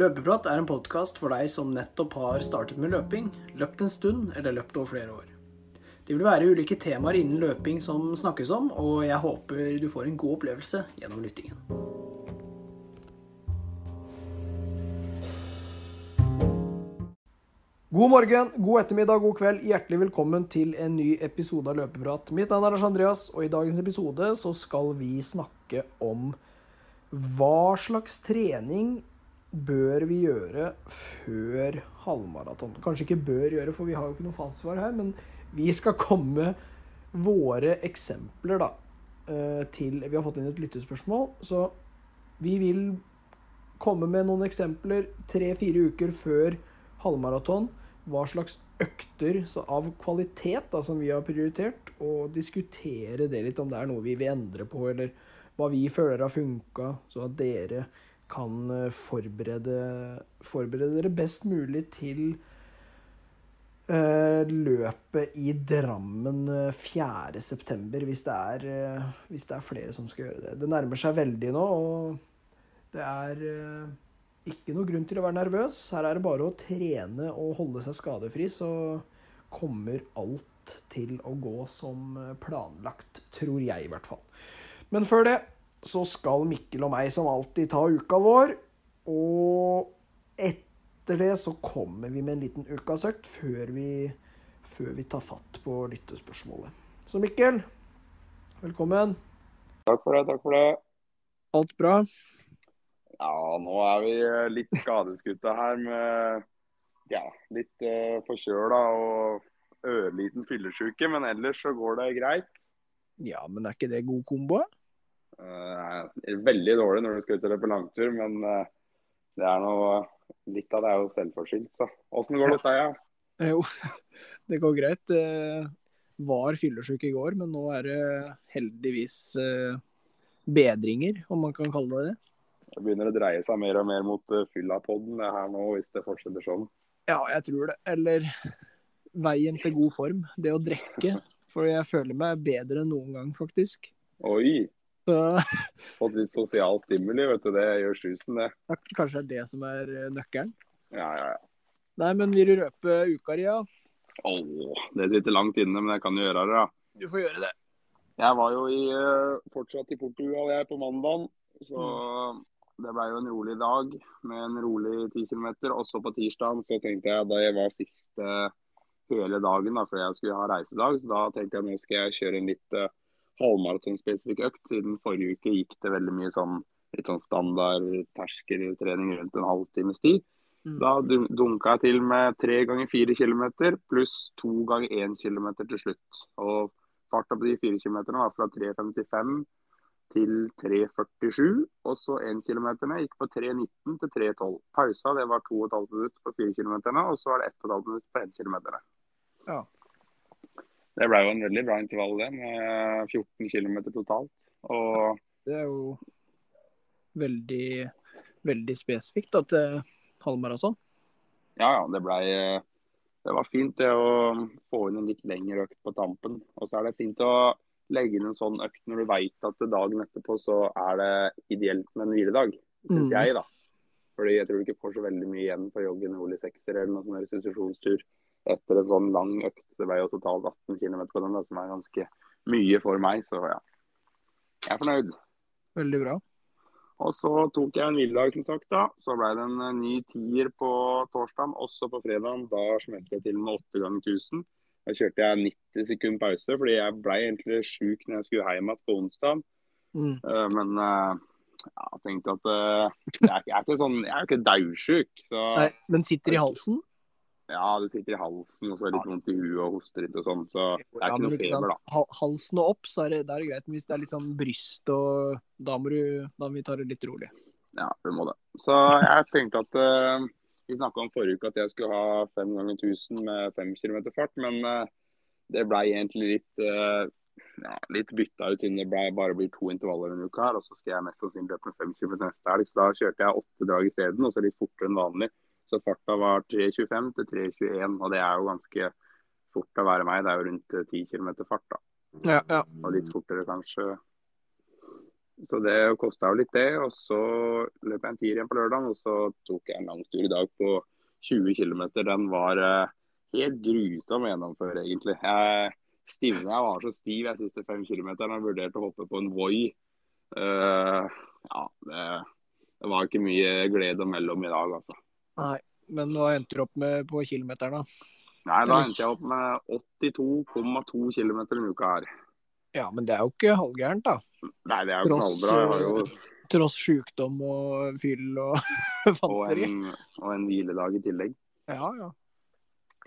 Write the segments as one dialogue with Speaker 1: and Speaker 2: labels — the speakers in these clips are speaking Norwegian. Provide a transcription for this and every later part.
Speaker 1: Løpeprat er en podkast for deg som nettopp har startet med løping, løpt en stund eller løpt over flere år. Det vil være ulike temaer innen løping som snakkes om, og jeg håper du får en god opplevelse gjennom lyttingen. God morgen, god ettermiddag, god kveld. Hjertelig velkommen til en ny episode av Løpeprat. Mitt navn er Lars Andreas, og i dagens episode så skal vi snakke om hva slags trening bør vi gjøre før halvmaraton? Kanskje ikke bør gjøre, for vi har jo ikke noe fastsvar her, men vi skal komme våre eksempler, da, eh, til Vi har fått inn et lyttespørsmål, så vi vil komme med noen eksempler tre-fire uker før halvmaraton. Hva slags økter av kvalitet da, som vi har prioritert, og diskutere det litt, om det er noe vi vil endre på, eller hva vi føler har funka, så at dere kan eh, forberede, forberede dere best mulig til uh, løpet i Drammen 4.9., hvis, det er, uh, hvis det er flere som skal gjøre det. Det nærmer seg veldig nå, og det er ikke noe grunn til å være nervøs. Her er det bare å trene og holde seg skadefri, så kommer alt til å gå som planlagt. Tror jeg, i hvert fall. Men før det så skal Mikkel og meg som alltid ta uka vår. Og etter det så kommer vi med en liten ukasøkt før vi, før vi tar fatt på lyttespørsmålet. Så Mikkel, velkommen.
Speaker 2: Takk for det, takk for det.
Speaker 1: Alt bra?
Speaker 2: Ja, nå er vi litt skadeskutte her med ja, litt uh, forkjøla og ørliten fyllesyke. Men ellers så går det greit.
Speaker 1: Ja, men er ikke det god kombo?
Speaker 2: Uh, er veldig dårlig når du skal ut og løpe langtur, men uh, det er noe Litt av det er jo selvforskyldt, så. Åssen går det hos deg? Ja?
Speaker 1: Jo, det går greit. Det var fyllesyk i går, men nå er det heldigvis bedringer, om man kan kalle det det.
Speaker 2: Det begynner å dreie seg mer og mer mot fyllapodden her nå, hvis det fortsetter sånn.
Speaker 1: Ja, jeg tror det. Eller veien til god form. Det å drikke. For jeg føler meg bedre enn noen gang, faktisk.
Speaker 2: Oi! Så... Fått litt sosial stimuli, vet du. Det gjør susen, det.
Speaker 1: Kanskje det er det som er eh, nøkkelen?
Speaker 2: Ja, ja, ja.
Speaker 1: Nei, men vil du røpe uka di, ja?
Speaker 2: Åh, det sitter langt inne, men jeg kan jo gjøre det, da.
Speaker 1: Du får gjøre det.
Speaker 2: Jeg var jo i, eh, fortsatt i Portugal jeg på mandag, så mm. det ble jo en rolig dag med en rolig 10 km. Også på tirsdag så tenkte jeg da jeg var siste hele dagen da, før jeg skulle ha reisedag, så da tenkte jeg nå skal jeg kjøre en litt eh, halvmaratonspesifikk økt. Siden forrige uke gikk det veldig mye sånn litt sånn standard terskeltrening rundt en halvtimes tid. Mm. Da dunka jeg til med tre ganger fire kilometer pluss to ganger én kilometer til slutt. Og farta på de fire kilometerne var fra 3.55 til 3.47. Og så én kilometerne gikk på 3.19 til 3.12. Pausa det var 2,5 minutter på fire kilometerne, og så var det 1,5 minutter på én kilometer.
Speaker 1: Ja.
Speaker 2: Det ble jo en veldig bra intervall, det, med 14 km totalt. Og
Speaker 1: det er jo veldig, veldig spesifikt at det er halvmaraton.
Speaker 2: Ja, ja. Det blei det var fint det å få inn en litt lengre økt på tampen. Og så er det fint å legge inn en sånn økt når du veit at dagen etterpå så er det ideelt med en hviledag, syns mm. jeg, da. Fordi jeg tror du ikke får så veldig mye igjen for joggen, jogge en sekser eller noen sånn restitusjonstur etter en sånn lang økt. Så ble jo totalt 18 km på den, da, som er ganske mye for meg. Så ja, jeg er fornøyd.
Speaker 1: Veldig bra.
Speaker 2: Og så tok jeg en hviledag, som sagt. da. Så ble det en ny tier på torsdag, også på fredag. Da smelte jeg til med 8 ganger 1000. Da kjørte jeg 90 sekunder pause, fordi jeg ble egentlig sjuk når jeg skulle hjem igjen på onsdag. Mm. Uh, men uh, jeg tenkte at uh, jeg, er, jeg, er, ikke sånn, jeg er ikke daudsjuk.
Speaker 1: Men sitter i halsen?
Speaker 2: Ja, det sitter i halsen og så er det litt vondt i huet og hoster litt og sånn. Så det er ikke noe feber, da.
Speaker 1: Halsen og opp, så er det, det er greit. Men hvis det er litt sånn bryst og Da må, du, da må vi ta det litt rolig.
Speaker 2: Ja, vi må det. Så jeg tenkte at uh, Vi snakka om forrige uke at jeg skulle ha fem ganger 1000 med fem km fart, men uh, det blei egentlig litt uh, ja, litt bytta ut siden det ble, bare blir to intervaller en uke her. Og så skal jeg mest sannsynlig løpe med fem km neste helg, så da kjørte jeg åtte drag isteden, og så litt fortere enn vanlig. Så farta var 3.25 til 3.21, og det er jo ganske fort å være meg. Det er jo rundt 10 km fart, da.
Speaker 1: Ja, ja.
Speaker 2: Og litt fortere kanskje Så det kosta jo litt, det. Og så løp jeg en tier igjen på lørdag, og så tok jeg en langtur i dag på 20 km. Den var uh, helt grusom å gjennomføre, egentlig. Jeg stivna, jeg var så stiv jeg siste fem kilometerne og vurderte å hoppe på en Voi. Uh, ja, det, det, var ikke mye glede mellom i dag, altså.
Speaker 1: Nei, men hva endte du opp med på kilometeren, da?
Speaker 2: Nei, da endte jeg opp med 82,2 km en uke her.
Speaker 1: Ja, men det er jo ikke halvgærent, da.
Speaker 2: Nei, det er jo knallbra. Jeg har jo
Speaker 1: Tross sykdom og fyll og
Speaker 2: fanteri. Og, og en, hviledag i tillegg.
Speaker 1: Ja, ja.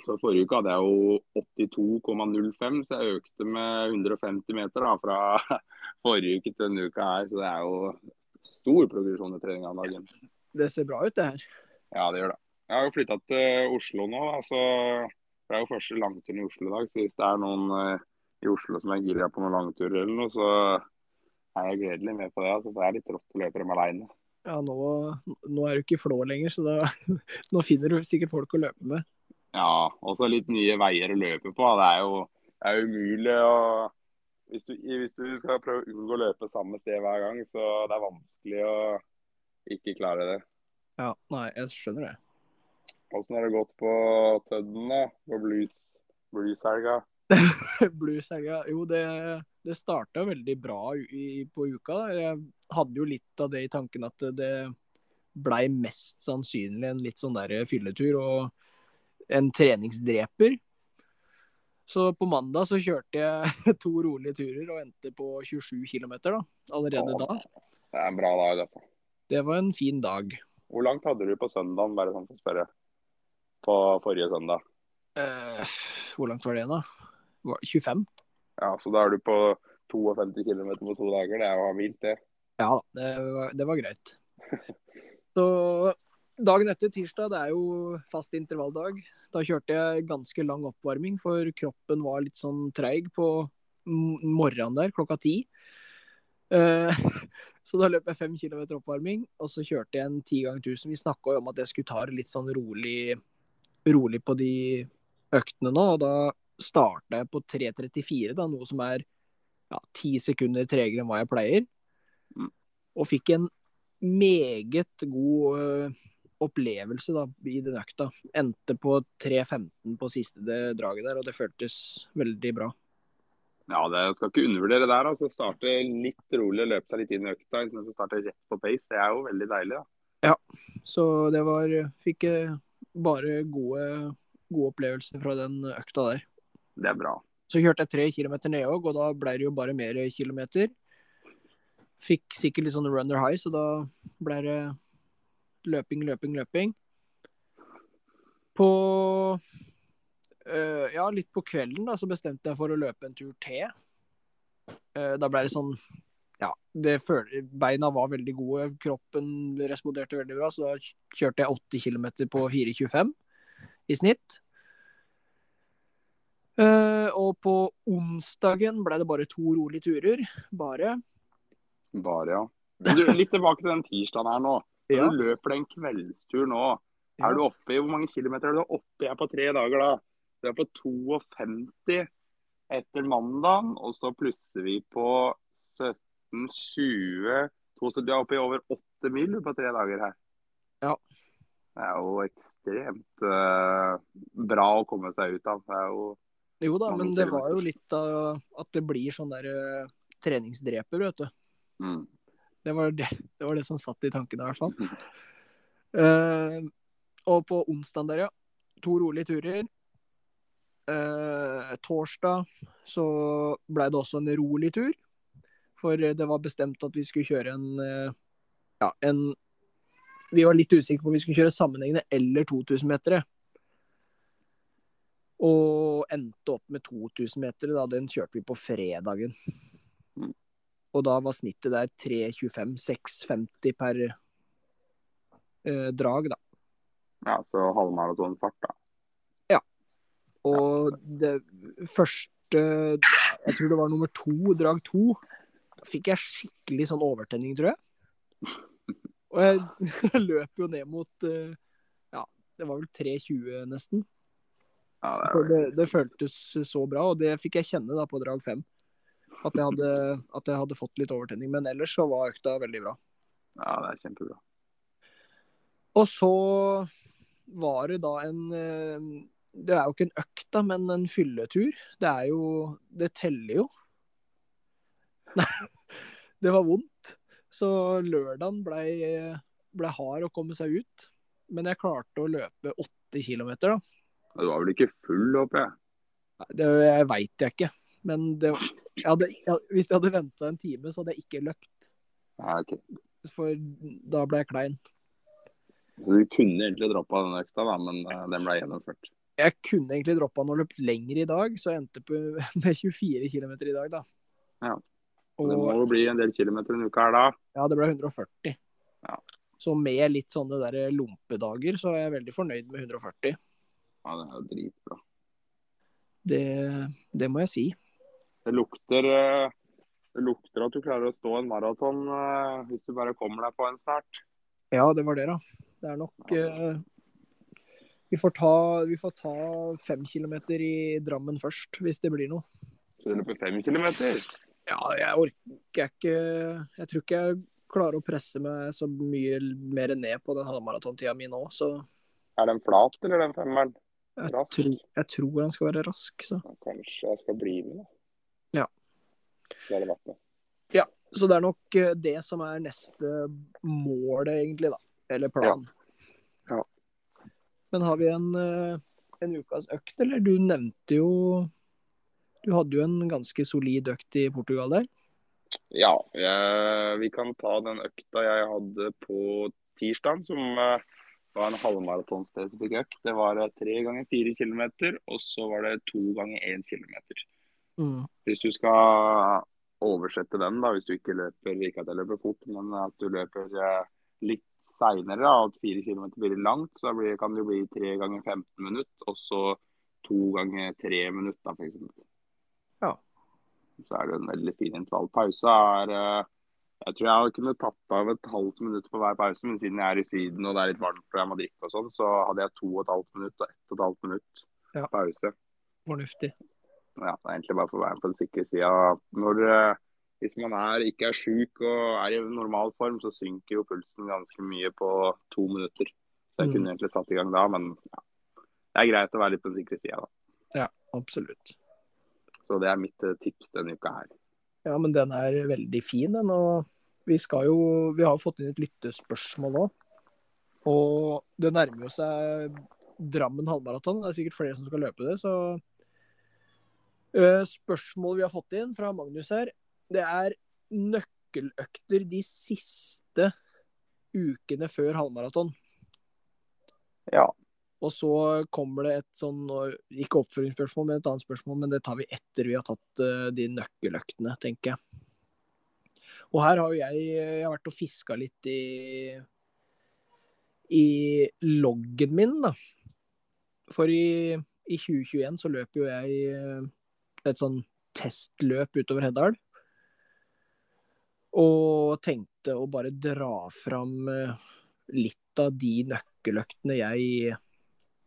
Speaker 2: Så forrige uke hadde jeg jo 82,05, så jeg økte med 150 meter da, fra forrige uke til denne uka her. Så det er jo stor progresjon i treninga om dagen.
Speaker 1: Det ser bra ut, det her.
Speaker 2: Ja, det gjør det. Jeg har jo flytta til Oslo nå. Altså, det er jo første langturen i Oslo i dag. Så hvis det er noen uh, i Oslo som er gira på noen langturer eller noe, så er jeg gledelig med på det. Altså, det er litt rått å løpe dem aleine.
Speaker 1: Ja, nå, nå, er du ikke i Flå lenger, så da, nå finner du sikkert folk å løpe med.
Speaker 2: Ja, også litt nye veier å løpe på. Det er jo det er umulig å hvis du, hvis du, skal prøve å unngå å løpe samme sted hver gang, så det er vanskelig å ikke klare det.
Speaker 1: Ja, nei, jeg skjønner det.
Speaker 2: Åssen har det gått på Tødden, da? På blues, blueshelga?
Speaker 1: blueshelga? Jo, det, det starta veldig bra i, på uka. Da. Jeg hadde jo litt av det i tanken at det blei mest sannsynlig en litt sånn der fylletur. og en treningsdreper. Så på mandag så kjørte jeg to rolige turer og endte på 27 km da, allerede da.
Speaker 2: Det er en bra dag, altså.
Speaker 1: Det var en fin dag.
Speaker 2: Hvor langt hadde du på søndagen, bare sånn for å spørre? På forrige søndag?
Speaker 1: Eh, hvor langt var det, da? 25?
Speaker 2: Ja, så da er du på 52 km på to dager. Det er jo vilt, det.
Speaker 1: Ja, det var, det var greit. Så Dagen etter, tirsdag, det er jo fast intervalldag. Da kjørte jeg ganske lang oppvarming, for kroppen var litt sånn treig på morgenen der, klokka ti. Uh, så da løp jeg fem kilometer oppvarming, og så kjørte jeg en ti ganger tusen. Vi snakka jo om at jeg skulle ta det litt sånn rolig, rolig på de øktene nå, og da starta jeg på 3.34, da, noe som er ti ja, sekunder tregere enn hva jeg pleier. Mm. Og fikk en meget god uh, opplevelse da, i den økta. Endte på 3.15 på siste draget der, og det føltes veldig bra.
Speaker 2: Ja, det skal ikke undervurdere der. altså Starte litt rolig, løpe seg litt inn i økta istedenfor å starte rett på pace. Det er jo veldig deilig. da.
Speaker 1: Ja, så det var Fikk bare gode, gode opplevelser fra den økta der.
Speaker 2: Det er bra.
Speaker 1: Så kjørte jeg tre kilometer ned òg, og da ble det jo bare mer kilometer. Fikk sikkert litt sånn runner high, så da ble det løping, løping, løping. På uh, Ja, litt på kvelden da, så bestemte jeg for å løpe en tur til. Uh, da ble det sånn Ja, det føl beina var veldig gode, kroppen responderte veldig bra, så da kjørte jeg 80 km på 4,25 i snitt. Uh, og på onsdagen ble det bare to rolige turer. Bare.
Speaker 2: Bare, ja. Du, litt tilbake til den tirsdagen her nå. Ja. du løper en kveldstur nå, er du oppe i hvor mange kilometer er du oppe i på tre dager da? Du er på 52 etter mandagen, og så plusser vi på 17-20 Vi er oppe i over 8 mil på tre dager her.
Speaker 1: Ja.
Speaker 2: Det er jo ekstremt uh, bra å komme seg ut av. Det jo
Speaker 1: jo da, men det var jo litt av at det blir sånn der uh, treningsdreper, vet du. Mm. Det var det, det var det, som satt i tankene, i hvert fall. Uh, og på onsdag der, ja. To rolige turer. Uh, torsdag så blei det også en rolig tur. For det var bestemt at vi skulle kjøre en eh, ja, en Vi var litt usikre på om vi skulle kjøre sammenhengende eller 2000-metere. Og endte opp med 2000 meter. Da. Den kjørte vi på fredagen. Og da var snittet der 3.25, 6.50 per eh, drag, da.
Speaker 2: Ja, så halvmaratonfart, da.
Speaker 1: Og det første Jeg tror det var nummer to, drag to. Da fikk jeg skikkelig sånn overtenning, tror jeg. Og jeg løp jo ned mot eh, Ja, det var vel 3.20 nesten.
Speaker 2: For det,
Speaker 1: det, det, føltes så bra, og det fikk jeg kjenne da på drag fem. At jeg, hadde, at jeg hadde fått litt overtenning. Men ellers så var økta veldig bra.
Speaker 2: Ja, det er kjempebra.
Speaker 1: Og så var det da en eh, Det er jo ikke en økt, da, men en fylletur. Det er jo Det teller jo. Nei, det var vondt. Så lørdagen blei ble hard å komme seg ut. Men jeg klarte å løpe åtte kilometer, da.
Speaker 2: Du var vel ikke full, håper jeg?
Speaker 1: Det jeg veit jeg ikke. Men det, jeg hadde, jeg, hvis jeg hadde venta en time, så hadde jeg ikke løpt.
Speaker 2: Nei, ok.
Speaker 1: For da ble jeg klein.
Speaker 2: Så du kunne egentlig droppa den økta, da, men eh, den ble gjennomført.
Speaker 1: Jeg kunne egentlig droppa den og løpt lenger i dag, så jeg endte på med 24 km i dag, da.
Speaker 2: Ja.
Speaker 1: Og,
Speaker 2: Det må jo bli en del kilometer en uke her da.
Speaker 1: ja, det ble 140.
Speaker 2: Ja.
Speaker 1: Så med litt sånne der lompedager, så er jeg veldig fornøyd med 140.
Speaker 2: Ja, det er jo dritbra.
Speaker 1: Det, det må jeg si.
Speaker 2: Det lukter, eh, det lukter at du klarer å stå en maraton eh, hvis du bare kommer deg på en snart.
Speaker 1: Ja, det var det, da. Det er nok eh, vi, får ta, vi får ta fem kilometer i Drammen først, hvis det blir noe.
Speaker 2: Så du løper fem kilometer.
Speaker 1: Ja, jeg orker ikke Jeg tror ikke jeg klarer å presse meg så mye mer ned på den halvmaratontida mi nå, så
Speaker 2: Er den flat, eller den femmeren?
Speaker 1: jeg,
Speaker 2: Rask.
Speaker 1: jeg tror han skal være rask, så.
Speaker 2: Kanskje jeg skal bli med, da.
Speaker 1: Ja.
Speaker 2: Det hadde vært Ja,
Speaker 1: Så det er nok eh, det som er neste målet, egentlig, da. Eller planen.
Speaker 2: Ja.
Speaker 1: Men har vi en, eh, en ukas økt, eller? Du nevnte jo Du hadde jo en ganske solid økt i Portugal der.
Speaker 2: Ja, jeg, vi kan ta den økta jeg hadde på tirsdag, som eh, var en halvmaratonspesifikk økt. Det var eh, tre ganger fire kilometer, og så var det to ganger én kilometer.
Speaker 1: Mm.
Speaker 2: Hvis du skal oversette den, da, hvis du ikke løper ikke at jeg løper fort, men at du løper litt seinere, at fire kilometer blir langt, så blir, kan det jo bli tre ganger 15 minutter, og så to ganger tre minutter, f.eks.
Speaker 1: Ja.
Speaker 2: Så er det en veldig fin intervall. Pause er eh, Jeg tror jeg kunne tatt av et halvt minutt på hver pause, men siden jeg er i Syden og det er litt varmt og jeg må drikke og sånn, så hadde jeg to og et halvt minutt og ett og et halvt minutt
Speaker 1: Ja.
Speaker 2: pause.
Speaker 1: Fornuftig.
Speaker 2: Ja, det er egentlig bare for å være på den sikre sida. Når eh, Hvis man er, ikke er sjuk og er i normal form, så synker jo pulsen ganske mye på to minutter. Så jeg
Speaker 1: Mm.
Speaker 2: kunne egentlig satt i gang da, men ja. det er greit å være litt på den sikre sida, da.
Speaker 1: Ja, absolutt.
Speaker 2: Så det er mitt eh, tips denne uka her.
Speaker 1: Ja, men den er veldig fin, den. Og vi skal jo Vi har fått inn et lyttespørsmål nå. Og det nærmer jo seg Drammen halvmaraton. Det er sikkert flere som skal løpe det, så Eh, Spørsmålet vi har fått inn fra Magnus her, det er nøkkeløkter de siste ukene før halvmaraton.
Speaker 2: Ja.
Speaker 1: Og så kommer det et sånn, ikke oppfølgingsspørsmål, men et annet spørsmål, men det tar vi etter vi har tatt eh, de nøkkeløktene, tenker jeg. Og her har jo jeg, jeg har vært og fiska litt i i loggen min, da. For i, i 2021 så løper jo jeg eh, et sånn testløp utover Heddal. Og tenkte å bare dra fram eh, litt av de nøkkeløktene jeg,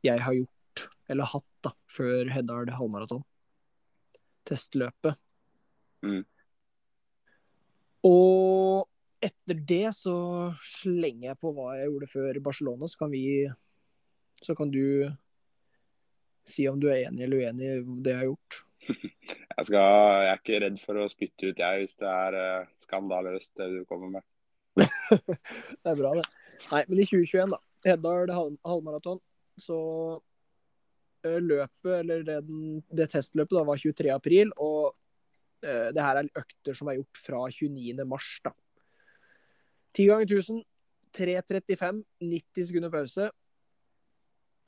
Speaker 1: jeg har gjort, eller hatt, da, før Heddal halvmaraton. Testløpet.
Speaker 2: Mm.
Speaker 1: Og etter det så slenger jeg på hva jeg gjorde før Barcelona, så kan vi Så kan du si om du er enig eller uenig i det jeg har gjort.
Speaker 2: Jeg, skal, jeg er ikke redd for å spytte ut, jeg, hvis det er eh, skandaløst det du kommer med.
Speaker 1: Det er bra, det. Nei, men i 2021, da. Heddal halvmaraton. Så eh, løpet, eller det, det testløpet, da, var 23. april. Og uh, det her er økter som er gjort fra 29. mars, da. 10 ganger 1000, 3.35, 90 sekunder pause.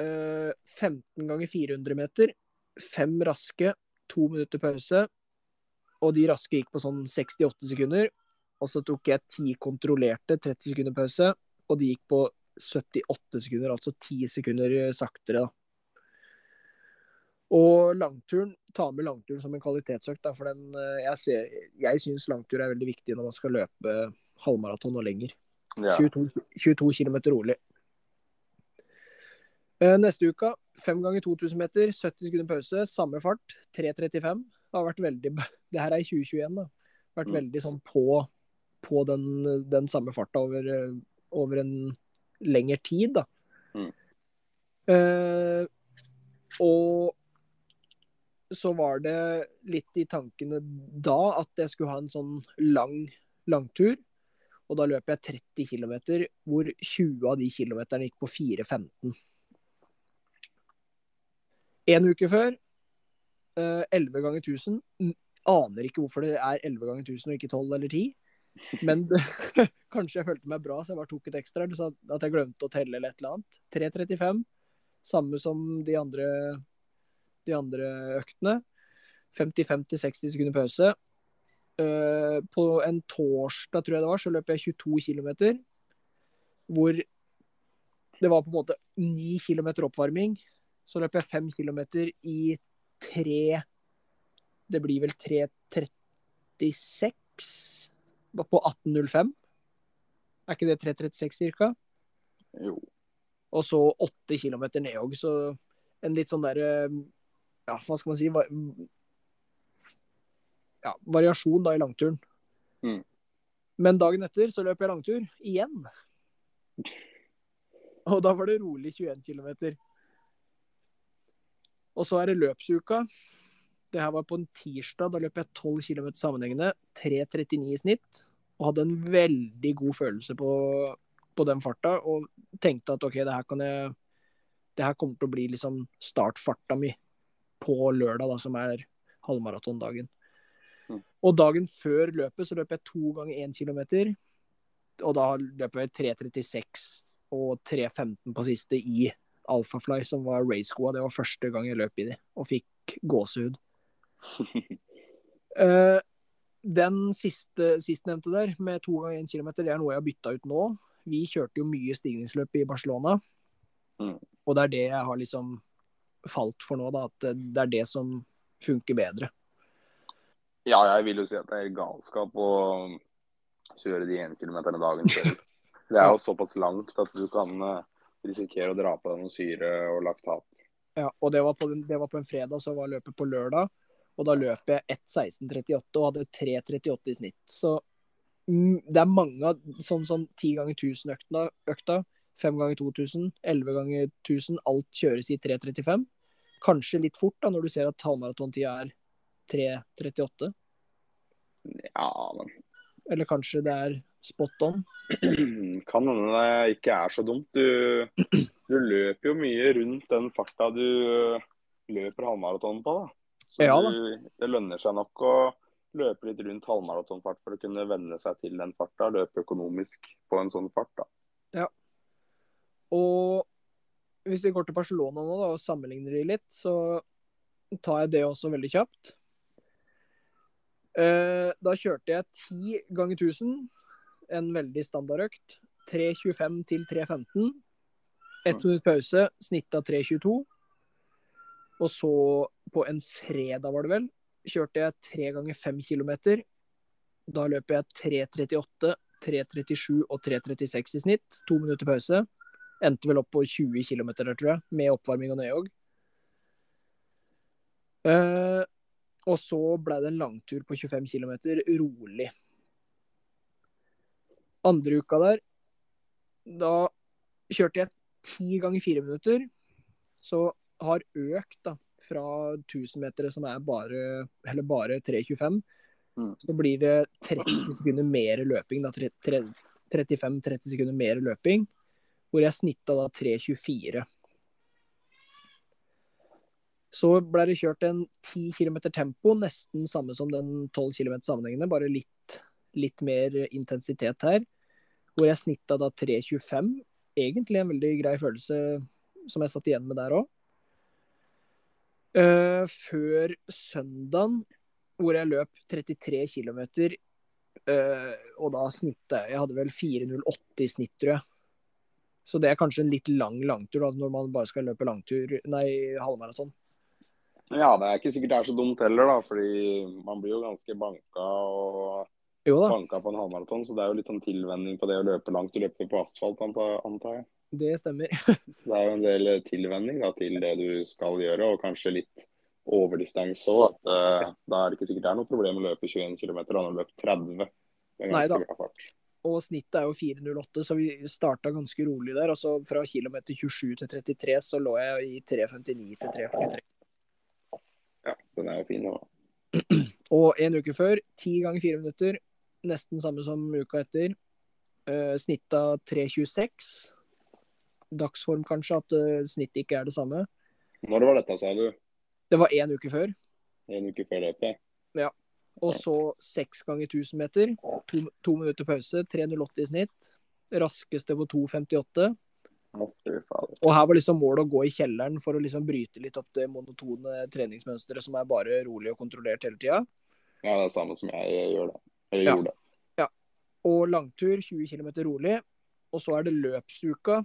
Speaker 1: Uh, 15 ganger 400 meter, fem raske, to minutter pause. Og de raske gikk på sånn 68 sekunder. Og så tok jeg ti kontrollerte, 30 sekunder pause. Og de gikk på 78 sekunder, altså 10 sekunder saktere, da. Og langturen, ta med langturen som en kvalitetsøkt, da, for den eh, Jeg, ser, jeg syns langtur er veldig viktig når man skal løpe halvmaraton og lenger.
Speaker 2: Ja.
Speaker 1: 22, 22 km rolig. Eh, Neste uke, fem ganger 2000 meter, 70 sekunder pause, samme fart, 3.35. Det har vært veldig Det her er i 2021, da. Vært
Speaker 2: Mm.
Speaker 1: veldig sånn på, på den, den samme farta over, eh, over en lengre tid, da.
Speaker 2: Mm.
Speaker 1: Eh, og så var det litt i tankene da at jeg skulle ha en sånn lang langtur. Og da løp jeg 30 km, hvor 20 av de kilometerne gikk på 4.15. En uke før, Elleve 11 ganger 1000. Aner ikke hvorfor det er 11 ganger 1000 og ikke 12 eller 10. Men kanskje jeg følte meg bra, så jeg bare tok et ekstra. Du sa at jeg glemte å telle eller et eller annet. 3.35. Samme som de andre, de andre øktene. 55-60 sekunder pause. Uh, på en torsdag, tror jeg det var, så løp jeg 22 km. Hvor det var på en måte 9 km oppvarming. Så løp jeg 5 kilometer i 3 Det blir vel 3.36 på 18.05. Er ikke det 3.36 ca.?
Speaker 2: Jo.
Speaker 1: Og så 8 kilometer ned òg, så en litt sånn derre Ja, hva skal man si? Var, Ja, variasjon da i langturen.
Speaker 2: Mm.
Speaker 1: Men dagen etter så løp jeg langtur igjen. Og da var det rolig 21 km. Og så er det løpsuka. Det her var på en tirsdag. Da løp jeg 12 km sammenhengende. 3.39 i snitt. Og hadde en veldig god følelse på, på den farta. Og tenkte at OK, det her kan jeg Det her kommer til å bli liksom startfarta mi på lørdag, da, som er halvmaratondagen.
Speaker 2: Mm.
Speaker 1: Og dagen før løpet så løp jeg to ganger én kilometer. Og da løp jeg 3.36 og 3.15 på siste i Alphafly, som var race-skoa. Det var første gang jeg løp i de, og fikk gåsehud. uh, den siste sistnevnte der, med to ganger én kilometer, det er noe jeg har bytta ut nå. Vi kjørte jo mye stigningsløp i Barcelona,
Speaker 2: Mm.
Speaker 1: og det er det jeg har liksom falt for nå, da. At det er det som funker bedre.
Speaker 2: Ja, jeg vil jo si at det er galskap å kjøre de 1 kilometerne dagen selv. Det er jo såpass langt at du kan risikere å dra på deg noe syre og laktat.
Speaker 1: Ja, og det var, på, det var på en fredag, så var løpet på lørdag. Og da løp jeg 1.16,38 og hadde 3.38 i snitt. Så mm, det er mange sånn som 10 ganger 1000-økta, økta, 5 ganger 2000, 11 ganger 1000, alt kjøres i 3.35. Kanskje litt fort da, når du ser at halvmaratontida er 3.38.
Speaker 2: Ja, men
Speaker 1: Eller kanskje det er spot on.
Speaker 2: kan hende det ikke er så dumt. Du, du løper jo mye rundt den farta du løper halvmaraton på. da. Så
Speaker 1: Ja da.
Speaker 2: du, det lønner seg nok å løpe litt rundt halvmaratonfart for å kunne venne seg til den farta. Løpe økonomisk på en sånn fart. da. Ja.
Speaker 1: Og hvis vi går til Barcelona nå da, og sammenligner de litt, så tar jeg det også veldig kjapt. Eh, da kjørte jeg ti ganger 1000, en veldig standardøkt. 3.25 til 3.15. Ett minutt pause, snitt av 3.22. Og så, på en fredag var det vel, kjørte jeg 3 ganger 5 kilometer. Da løper jeg 3.38, 3.37 og 3.36 i snitt. To minutter pause. Endte vel opp på 20 km der, tror jeg, med oppvarming og nedjogg. Uh, og så ble det en langtur på 25 km, rolig. Andre uka der, da kjørte jeg ti ganger fire minutter. Så har økt da, fra 1000-metere, som er bare, eller bare 3,25,
Speaker 2: Mm.
Speaker 1: så blir det 30 sekunder mer løping. da, 35-30 sekunder mer løping. Hvor jeg snitta da 3,24. Så ble det kjørt en 10 km tempo, nesten samme som den 12 km sammenhengende, bare litt, litt mer intensitet her. Hvor jeg snitta da 3,25. Egentlig en veldig grei følelse som jeg satt igjen med der òg. før søndagen, hvor jeg løp 33 km, og da snittet Jeg hadde vel 4,08 i snitt, tror jeg. Så det er kanskje en litt lang langtur da, når man bare skal løpe langtur, nei, halvmaraton.
Speaker 2: Ja, det er ikke sikkert det er så dumt heller, da. Fordi man blir jo ganske banka og
Speaker 1: Jo da,
Speaker 2: banka på en halvmaraton. Så det er jo litt sånn tilvenning på det å løpe langt. Du løper på asfalt, antar jeg.
Speaker 1: det stemmer.
Speaker 2: Så det er jo en del tilvenning da, til det du skal gjøre, og kanskje litt overdistanse òg. Uh, da er det ikke sikkert det er noe problem å løpe 21 km. Han har løpt 30. Er
Speaker 1: Nei da. Og snittet er jo 4.08, så vi starta ganske rolig der. Og så fra kilometer 27 til 33 så lå jeg i 3.59 til 3.43.
Speaker 2: Ja, den er jo fin. Da.
Speaker 1: Og en uke før, ti ganger fire minutter. Nesten samme som uka etter. Uh, snitta 3.26. Dagsform kanskje, at uh, snittet ikke er det samme.
Speaker 2: Når var dette, sa du?
Speaker 1: Det var én uke før.
Speaker 2: En uke før løpet?
Speaker 1: Og så seks ganger 1000 meter. To, to minutter pause. 3.08 i snitt. Raskeste på 2.58.
Speaker 2: Å, fy fader.
Speaker 1: Og her var liksom målet å gå i kjelleren for å liksom bryte litt opp det monotone treningsmønsteret som er bare rolig og kontrollert hele tida.
Speaker 2: Ja, det er samme som jeg gjør da. Eller
Speaker 1: Ja.
Speaker 2: gjorde.
Speaker 1: Og langtur 20 km rolig. Og så er det løpsuka.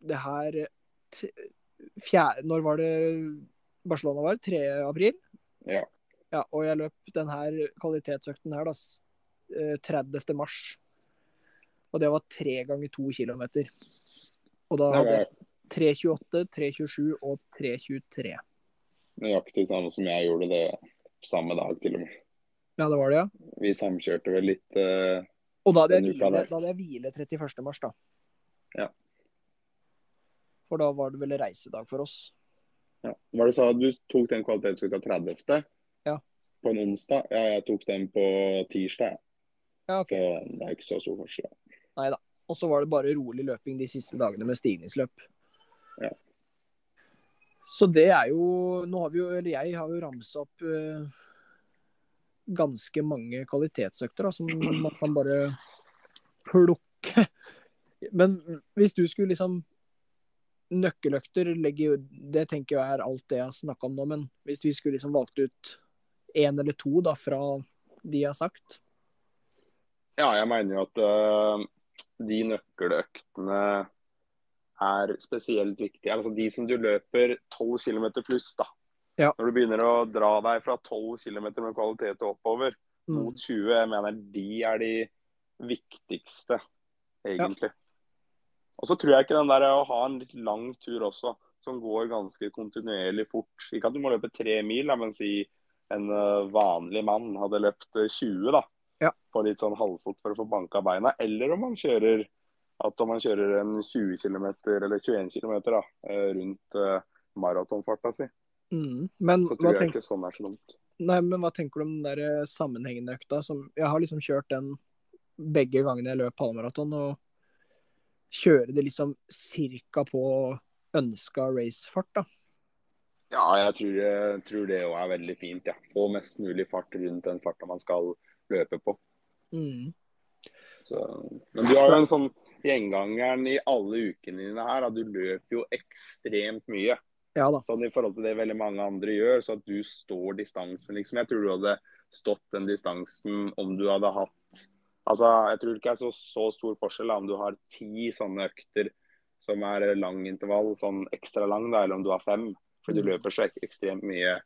Speaker 1: Det her fjerde, Når var det Barcelona var? 3. april?
Speaker 2: Ja.
Speaker 1: Ja, og jeg løp denne kvalitetsøkten her da eh, 30. mars. Og det var tre ganger to kilometer. Og da hadde jeg 3.28, 3.27 og 3.23.
Speaker 2: nøyaktig samme som jeg gjorde det samme dag, til og med.
Speaker 1: Ja, det var det, ja.
Speaker 2: Vi samkjørte vel litt eh,
Speaker 1: Og da hadde jeg hvile, da hadde jeg hvile 31. mars, da.
Speaker 2: Ja.
Speaker 1: For da var det vel reisedag for oss.
Speaker 2: ja. Hva var det du sa, du tok den kvalitetsøkta 30.
Speaker 1: Ja.
Speaker 2: på en onsdag? Ja, jeg tok den på tirsdag.
Speaker 1: Ja, ok.
Speaker 2: Så det er ikke så stor forskjell.
Speaker 1: Og så var det bare rolig løping de siste dagene med stigningsløp.
Speaker 2: Ja.
Speaker 1: Så det er jo Nå har vi jo, eller jeg har jo ramsa opp eh, ganske mange kvalitetsøkter da, som man kan bare plukke. Men hvis du skulle liksom Nøkkeløkter legger jo Det tenker jeg er alt det jeg har snakka om nå, men hvis vi skulle liksom valgt ut én eller to da fra de jeg har sagt
Speaker 2: Ja, jeg mener jo at uh, de nøkkeløktene er spesielt viktige. Altså de som du løper 12 km pluss, da.
Speaker 1: Ja.
Speaker 2: Når du begynner å dra deg fra 12 km med kvalitet og oppover
Speaker 1: mm.
Speaker 2: mot 20, jeg mener de er de viktigste, egentlig. Og så tror jeg ikke den der å ha en litt lang tur også, som går ganske kontinuerlig fort. Ikke at du må løpe tre mil, da, men si en eh, vanlig mann hadde løpt eh, 20 da,
Speaker 1: Ja.
Speaker 2: på litt sånn halvfort for å få banka beina. Eller om man kjører at om man kjører en 20 km eller 21 km da, eh, rundt maratonfarta si,
Speaker 1: Mm. Men,
Speaker 2: så tror jeg
Speaker 1: tenk,
Speaker 2: ikke sånn er så dumt.
Speaker 1: nei, men hva tenker du om den der eh, sammenhengende økta? Som, jeg har liksom kjørt den begge gangene jeg løp halvmaraton, og kjøre det liksom cirka på ønska racefart, da.
Speaker 2: Ja, jeg tror, jeg tror det òg er veldig fint. Ja. Få mest mulig fart rundt den farta man skal løpe på.
Speaker 1: Mm.
Speaker 2: Så, men du har jo en sånn gjengangeren i alle ukene dine her, at du løper jo ekstremt mye.
Speaker 1: Ja.
Speaker 2: Sånn i forhold til det veldig mange andre gjør, så at du står distansen, liksom. Jeg tror du hadde stått den distansen om du hadde hatt Altså, jeg tror ikke det er så, så stor forskjell om du har ti sånne økter som er lang intervall, sånn ekstra lang, da, eller om du har fem. For du
Speaker 1: Mm.
Speaker 2: løper så ek ekstremt mye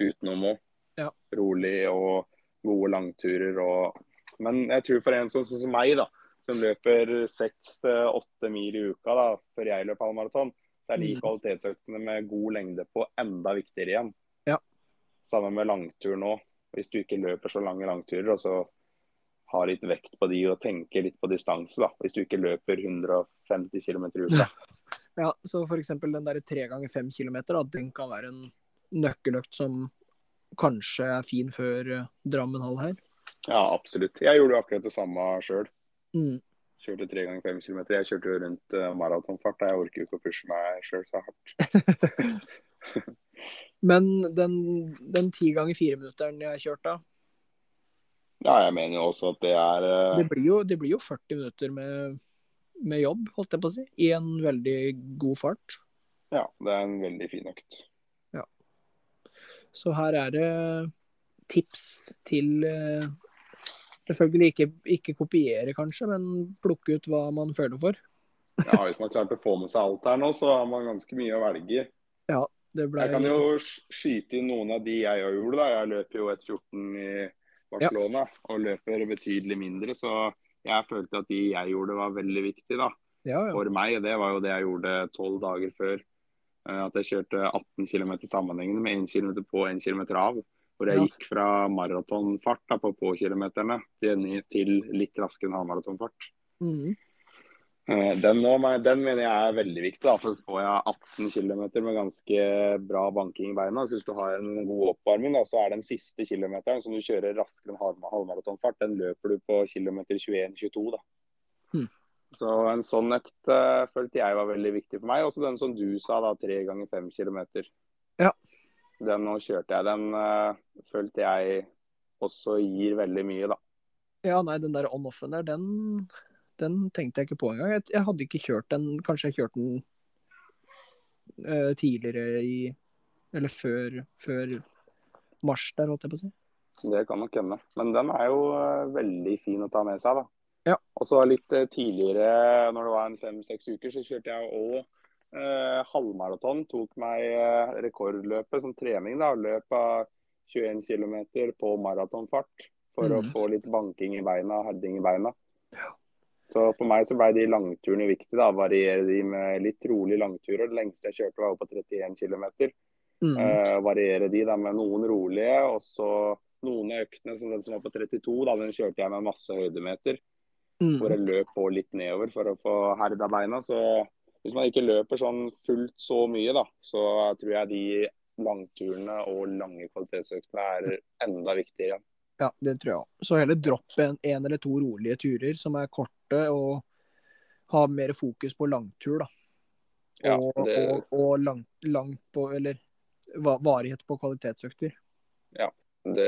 Speaker 2: utenom òg.
Speaker 1: Ja.
Speaker 2: Rolig og gode langturer og Men jeg tror for en sånn som meg, da, som løper seks til åtte mil i uka da, før jeg løper halvmaraton, så er de
Speaker 1: Mm.
Speaker 2: kvalitetsøktene med god lengde på enda viktigere igjen.
Speaker 1: Ja.
Speaker 2: Sammen med langtur nå. Hvis du ikke løper så lange langturer, og så har litt vekt på de og tenker litt på distanse, da. Hvis du ikke løper 150 km i uka.
Speaker 1: Ja, så eksempel den der tre ganger fem kilometer, da, den kan være en nøkkeløkt som kanskje er fin før eh, Drammen hall her.
Speaker 2: Ja, absolutt. Jeg gjorde akkurat det samme sjøl.
Speaker 1: Mm.
Speaker 2: Kjørte tre ganger fem kilometer. Jeg kjørte jo rundt uh, maratonfart. Jeg orker jo ikke å pushe meg sjøl så hardt.
Speaker 1: Men den, den ti ganger fire-minutteren jeg kjørte, da,
Speaker 2: Ja, jeg mener jo også at det er uh...
Speaker 1: det blir jo, det blir jo 40 minutter med, med jobb, holdt jeg på å si, i en veldig god fart.
Speaker 2: Ja, det er en veldig fin økt.
Speaker 1: Så her er det tips til eh, Selvfølgelig ikke, ikke kopiere, kanskje, men plukke ut hva man føler for.
Speaker 2: Ja, Hvis man klarte å få med seg alt her nå, så har man ganske mye å velge i.
Speaker 1: Det ble,
Speaker 2: Jeg kan jo skyte inn noen av de jeg òg gjorde. da. Jeg løper jo 1,14 i Barcelona og løper betydelig mindre. Så jeg følte at de jeg gjorde var veldig viktige da.
Speaker 1: ja, ja.
Speaker 2: for meg. Det var jo det jeg gjorde tolv dager før Eh, At jeg kjørte 18 km sammenhengende med 1 km på og 1 km av. Hvor jeg gikk fra maratonfart på på-kilometerne til, til litt raskere enn halvmaratonfart.
Speaker 1: Mhm.
Speaker 2: Eh, Den, den mener jeg er veldig viktig, da, for får jeg 18 km med ganske bra banking i beina. Så hvis du har en god oppvarming, da, så er den siste kilometeren som du kjører raskere enn halvmaratonfart, den løper du på kilometer 21-22. da.
Speaker 1: Hmm.
Speaker 2: Så en sånn økt uh, følte jeg var veldig viktig for meg. Også den som du sa, da, tre ganger fem kilometer.
Speaker 1: Ja.
Speaker 2: Den og kjørte jeg. Den uh, følte jeg også gir veldig mye, da.
Speaker 1: Ja, nei, den der on-offen der, den, den tenkte jeg ikke på engang. Jeg, jeg hadde ikke kjørt den Kanskje jeg kjørte den uh, tidligere i Eller før, før mars der, holdt jeg på å si.
Speaker 2: Det kan nok hende. Men den er jo eh, veldig fin å ta med seg, da.
Speaker 1: Ja.
Speaker 2: Og så litt tidligere, når det var en fem-seks uker, så kjørte jeg òg eh, halvmaraton. Tok meg eh, rekordløpet som trening. da, Løp av 21 km på maratonfart for å
Speaker 1: Mhm.
Speaker 2: få litt banking i beina, herding i beina. Så for meg så ble de langturene viktige. da, Variere de med litt rolig langturer. Det lengste jeg kjørte var på 31 km.
Speaker 1: Mm.
Speaker 2: Eh, variere de da med noen rolige, og så noen av øktene, som den som var på 32, da, den kjørte jeg med masse høydemeter.
Speaker 1: Mm.
Speaker 2: Hvor jeg løp på litt nedover for å få herda beina. Så hvis man ikke løper sånn fullt så mye, da, så tror jeg de langturene og lange kvalitetsøktene er enda viktigere.
Speaker 1: Ja, det tror jeg òg. Så heller dropp en, en eller to rolige turer som er korte, og ha mer fokus på langtur, da.
Speaker 2: Ja,
Speaker 1: og,
Speaker 2: det-
Speaker 1: og, og langt, langt på Eller varighet på kvalitetsøkter.
Speaker 2: Ja, Det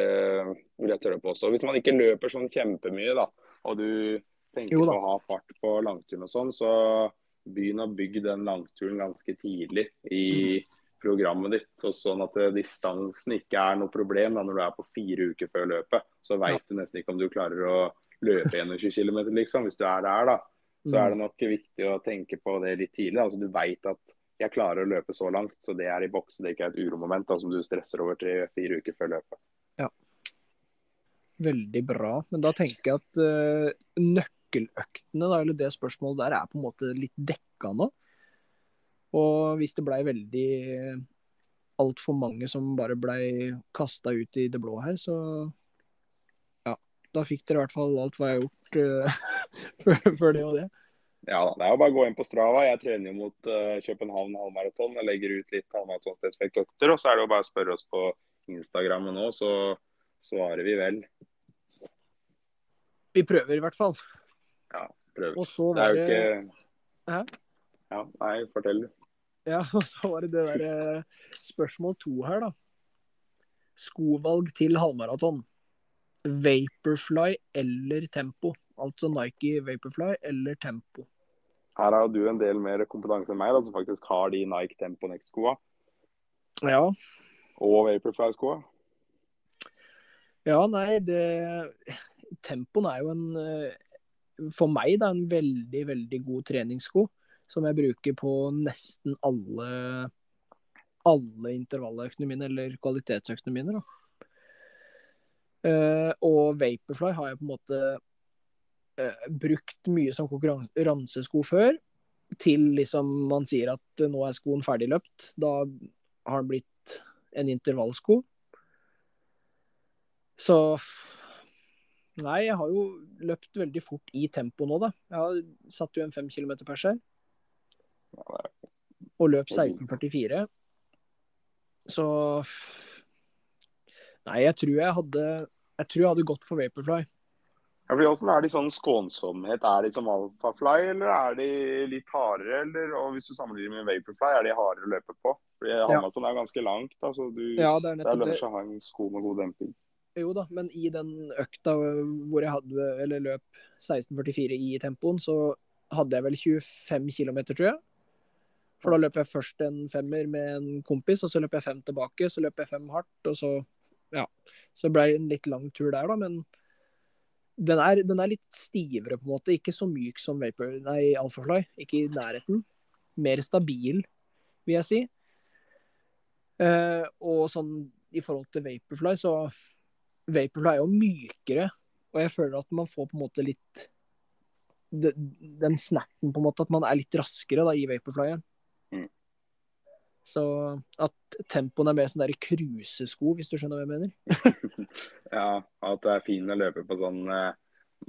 Speaker 2: vil jeg tørre å påstå. Hvis man ikke løper sånn kjempemye, da, og du tenker på å ha fart på langturen og sånn, så begynn å bygge den langturen ganske tidlig i programmet ditt. Så sånn at eh, distansen ikke er noe problem da, når du er på fire uker før løpet. Så veit du nesten ikke om du klarer å løpe 21 km, liksom. Hvis du er der, da. Så er det
Speaker 1: Mm.
Speaker 2: nok viktig å tenke på det litt tidlig. Altså, du veit at jeg klarer å løpe så langt, så det er i boks. Det er ikke et uromoment da, som du stresser over tre-fire uker før løpet. Ja.
Speaker 1: Veldig bra. Men da tenker jeg at eh, nøkkeløktene, da, eller det spørsmålet der, er på en måte litt dekka nå. Og hvis det blei veldig altfor mange som bare blei kasta ut i det blå her, så ja. Da fikk dere i hvert fall alt hva jeg har gjort eh, før, før det og det.
Speaker 2: Ja, det er jo bare å gå inn på Strava. Jeg trener jo mot uh, København halvmaraton. Jeg legger ut litt halvmaratonspesifikke økter. Og så er det jo bare å spørre oss på Instagram nå, så svarer vi vel.
Speaker 1: Vi prøver i hvert fall.
Speaker 2: Prøver.
Speaker 1: Og så
Speaker 2: Det er jo
Speaker 1: det,
Speaker 2: ikke
Speaker 1: Hæ?
Speaker 2: Ja, nei, fortell.
Speaker 1: ja, og så var det det der eh, spørsmål to her, da. Skovalg til halvmaraton. Vaporfly eller Tempo. Altså Nike Vaporfly eller Tempo.
Speaker 2: Her har du en del mer kompetanse enn meg, da, som faktisk har de Nike Tempo Next-skoa.
Speaker 1: Ja,
Speaker 2: Og Vaporfly-skoa.
Speaker 1: ja nei, det Tempoen er jo en eh, For meg da, en veldig, veldig god treningssko. Som jeg bruker på nesten alle alle intervalløktene mine, eller kvalitetsøktene mine. da. Uh, og Vaporfly har jeg på en måte uh, brukt mye som konkurransesko før. Til liksom man sier at eh, nå er skoen ferdigløpt. Da har den blitt en intervallsko. Så Nei, jeg har jo løpt veldig fort i tempo nå, da. Jeg har satt jo en fem km pers her.
Speaker 2: Ja, er-
Speaker 1: Og løp 16,44. Så Nei, jeg tror jeg hadde Jeg tror jeg hadde gått for Vaporfly.
Speaker 2: Ja, fordi Hvordan er de sånn skånsomhet? Er de som Alphafly, eller er de litt hardere? Eller, og hvis du sammenligner med Vaporfly, er de hardere å løpe på? Fordi Halvmaraton er ganske langt. da, så du,
Speaker 1: Ja, det er
Speaker 2: det lønner seg å ha en sko med god demping.
Speaker 1: Jo da, men i den økta hvor jeg hadde, eller løp 16,44 i tempoen, så hadde jeg vel 25 km, tror jeg. For da løp jeg først en femmer med en kompis, og så løp jeg fem tilbake. Så løp jeg fem hardt, og så Ja. Så det en litt lang tur der, da, men den er, den er litt stivere, på en måte. Ikke så myk som Vapor, nei, Alphafly. Ikke i nærheten. Mer stabil, vil jeg si. Eh, og sånn i forhold til Vaporfly, så Vaporfly er jo mykere, og jeg føler at man får på en måte litt den snappen, på en måte, at man er litt raskere da, i Vaporflyeren.
Speaker 2: Mm.
Speaker 1: Så at tempoen er mer sånn der cruisesko, hvis du skjønner hva jeg mener.
Speaker 2: Ja, at det er fint å løpe på sånn eh,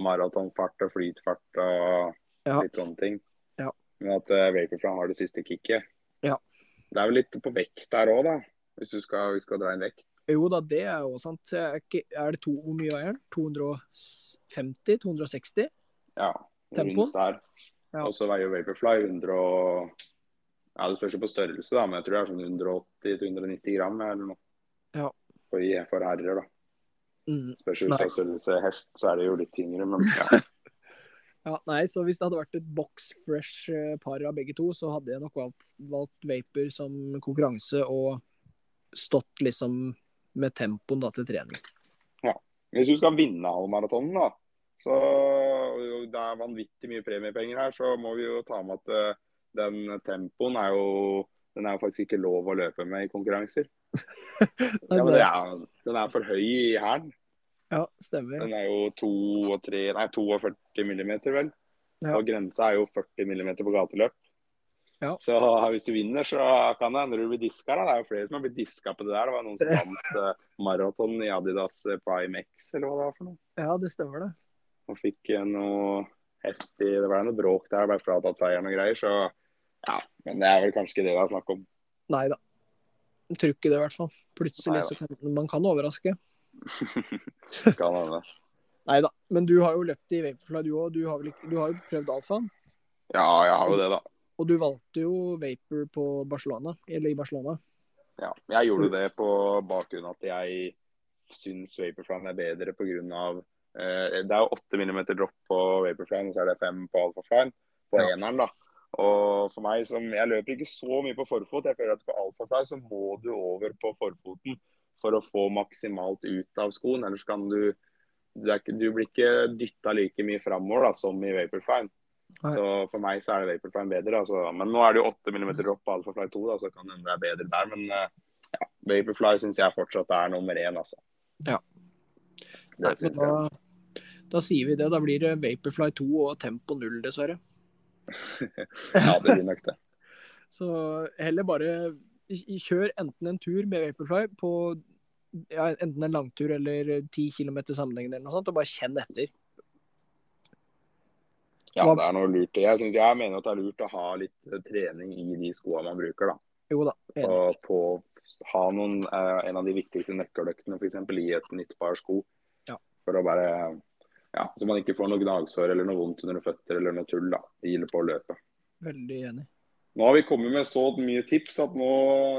Speaker 2: maratonfart og flytfart og
Speaker 1: Ja.
Speaker 2: litt sånne ting.
Speaker 1: Ja.
Speaker 2: Men at eh, Vaporfly har det siste kicket.
Speaker 1: Ja.
Speaker 2: Det er vel litt på vekt der òg, da. Hvis du skal, vi skal dra inn vekt.
Speaker 1: Jo da, det er jo sant. Er, det to, hvor mye veier den? 250? 260?
Speaker 2: Ja, rundt der.
Speaker 1: Ja.
Speaker 2: Og så veier Vaporfly 100 og Ja, det spørs jo på størrelse, da, men jeg tror det er sånn 180-190 gram eller noe.
Speaker 1: Ja.
Speaker 2: For, for herrer, da.
Speaker 1: Mm.
Speaker 2: Spørs jo
Speaker 1: på
Speaker 2: fra størrelse hest, så er det jo litt tyngre, men ja.
Speaker 1: Ja, nei, så hvis det hadde vært et box fresh eh, par av begge to, så hadde jeg nok valgt, valgt Vapor som konkurranse og stått liksom med tempoen da til trening. Ja.
Speaker 2: Hvis du skal vinne halvmaratonen, da, så det er vanvittig mye premiepenger her, så må vi jo ta med at eh, den tempoen er jo den er jo faktisk ikke lov å løpe med i konkurranser.
Speaker 1: Nei,
Speaker 2: Ja, er, den er for høy i hælen.
Speaker 1: Ja, stemmer.
Speaker 2: Den er jo 2 og 3, nei, 42 millimeter, vel.
Speaker 1: Ja.
Speaker 2: Og grensa er jo 40 millimeter på gateløp.
Speaker 1: Ja.
Speaker 2: Så hvis du vinner, så kan det hende du blir diska. da. Det er jo flere som har blitt diska på det der. Det var noen som vant uh, maraton i Adidas eh, Prime X, eller hva det var for noe.
Speaker 1: Ja, det stemmer det.
Speaker 2: Og fikk eh, noe heftig Det ble noe bråk der, ble fratatt seieren og greier. Så ja, men det er vel kanskje ikke det det er snakk om.
Speaker 1: Nei da. Jeg tror ikke det, i hvert fall. Plutselig
Speaker 2: Neida.
Speaker 1: så kan man kan overraske.
Speaker 2: kan hende.
Speaker 1: Nei da. Men du har jo løpt i Vaporfly, du òg. Du, har du jo prøvd alfaen.
Speaker 2: Ja, jeg har jo det, da.
Speaker 1: Og du valgte jo Vapor på Barcelona, eller i Barcelona.
Speaker 2: Ja, jeg gjorde det på bakgrunn av at jeg syns Vaporfly er bedre pga. Eh, det er jo 8 mm dropp på Vaporfly, og så er det 5 på Alphafly. På
Speaker 1: Ja.
Speaker 2: eneren, da. Og for meg som Jeg løper ikke så mye på forfot. Jeg føler at på Alphafly så må du over på forfoten for å få maksimalt ut av skoen. Ellers kan du Du, ikke, du blir ikke dytta like mye framover da, som i Vaporfly.
Speaker 1: Nei.
Speaker 2: Så for meg så er det Vaporfly bedre. Altså. Men nå er det jo 8 mm dropp på Alphafly 2, da, så kan det hende det er bedre der. Men eh, ja, Vaporfly syns jeg fortsatt er nummer én, altså.
Speaker 1: Ja.
Speaker 2: Det
Speaker 1: Nei,
Speaker 2: syns jeg.
Speaker 1: da, da sier vi det. Da blir det Vaporfly 2 og Tempo 0, dessverre.
Speaker 2: Ja, det blir nok det.
Speaker 1: Så heller bare kjør enten en tur med Vaporfly på ja, enten en langtur eller 10 km sammenhengende eller noe sånt, og bare kjenn etter.
Speaker 2: Ja, det er noe lurt. Jeg, synes, jeg mener at det er lurt å ha litt eh, trening i de skoene man bruker. da.
Speaker 1: Jo da.
Speaker 2: Og på ha noen, eh, en av de viktigste nøkkeløktene f.eks. i et nytt par sko.
Speaker 1: Ja.
Speaker 2: For å bare ja, Så man ikke får noe gnagsår eller noe vondt under føtter eller noe tull da, i på å løpe.
Speaker 1: Veldig enig.
Speaker 2: Nå har vi kommet med så mye tips at nå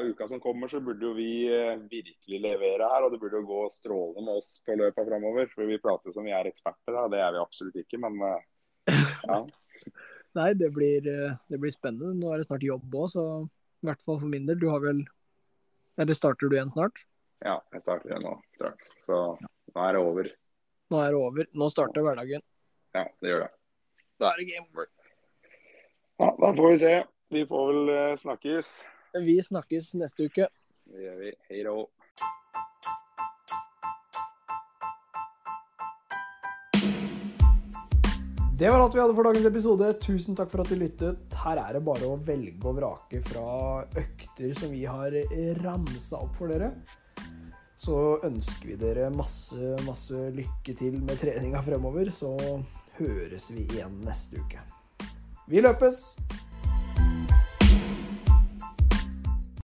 Speaker 2: uka som kommer, så burde jo vi eh, virkelig levere her. Og det burde jo gå strålende med oss på løpet framover. For vi prater som vi er eksperter, da. det er vi absolutt ikke. Men ja.
Speaker 1: Nei, det blir, eh, det blir spennende. Nå er det snart jobb òg, så i hvert fall for min del. Du har vel Eller starter du igjen snart?
Speaker 2: ja, jeg starter igjen nå straks. Så nå er det over.
Speaker 1: Nå er det over. Nå starter hverdagen.
Speaker 2: Ja, det gjør det.
Speaker 1: Da er det game over.
Speaker 2: Ja, Da får vi se. Vi får vel eh, snakkes.
Speaker 1: Vi snakkes neste uke.
Speaker 2: Det gjør vi. Hei då.
Speaker 1: Det var alt vi hadde for dagens episode. Tusen takk for at du lyttet. Her er det bare å velge og vrake fra økter som vi har ramsa opp for dere. Så ønsker vi dere masse, masse lykke til med treninga fremover. Så høres vi igjen neste uke. Vi løpes!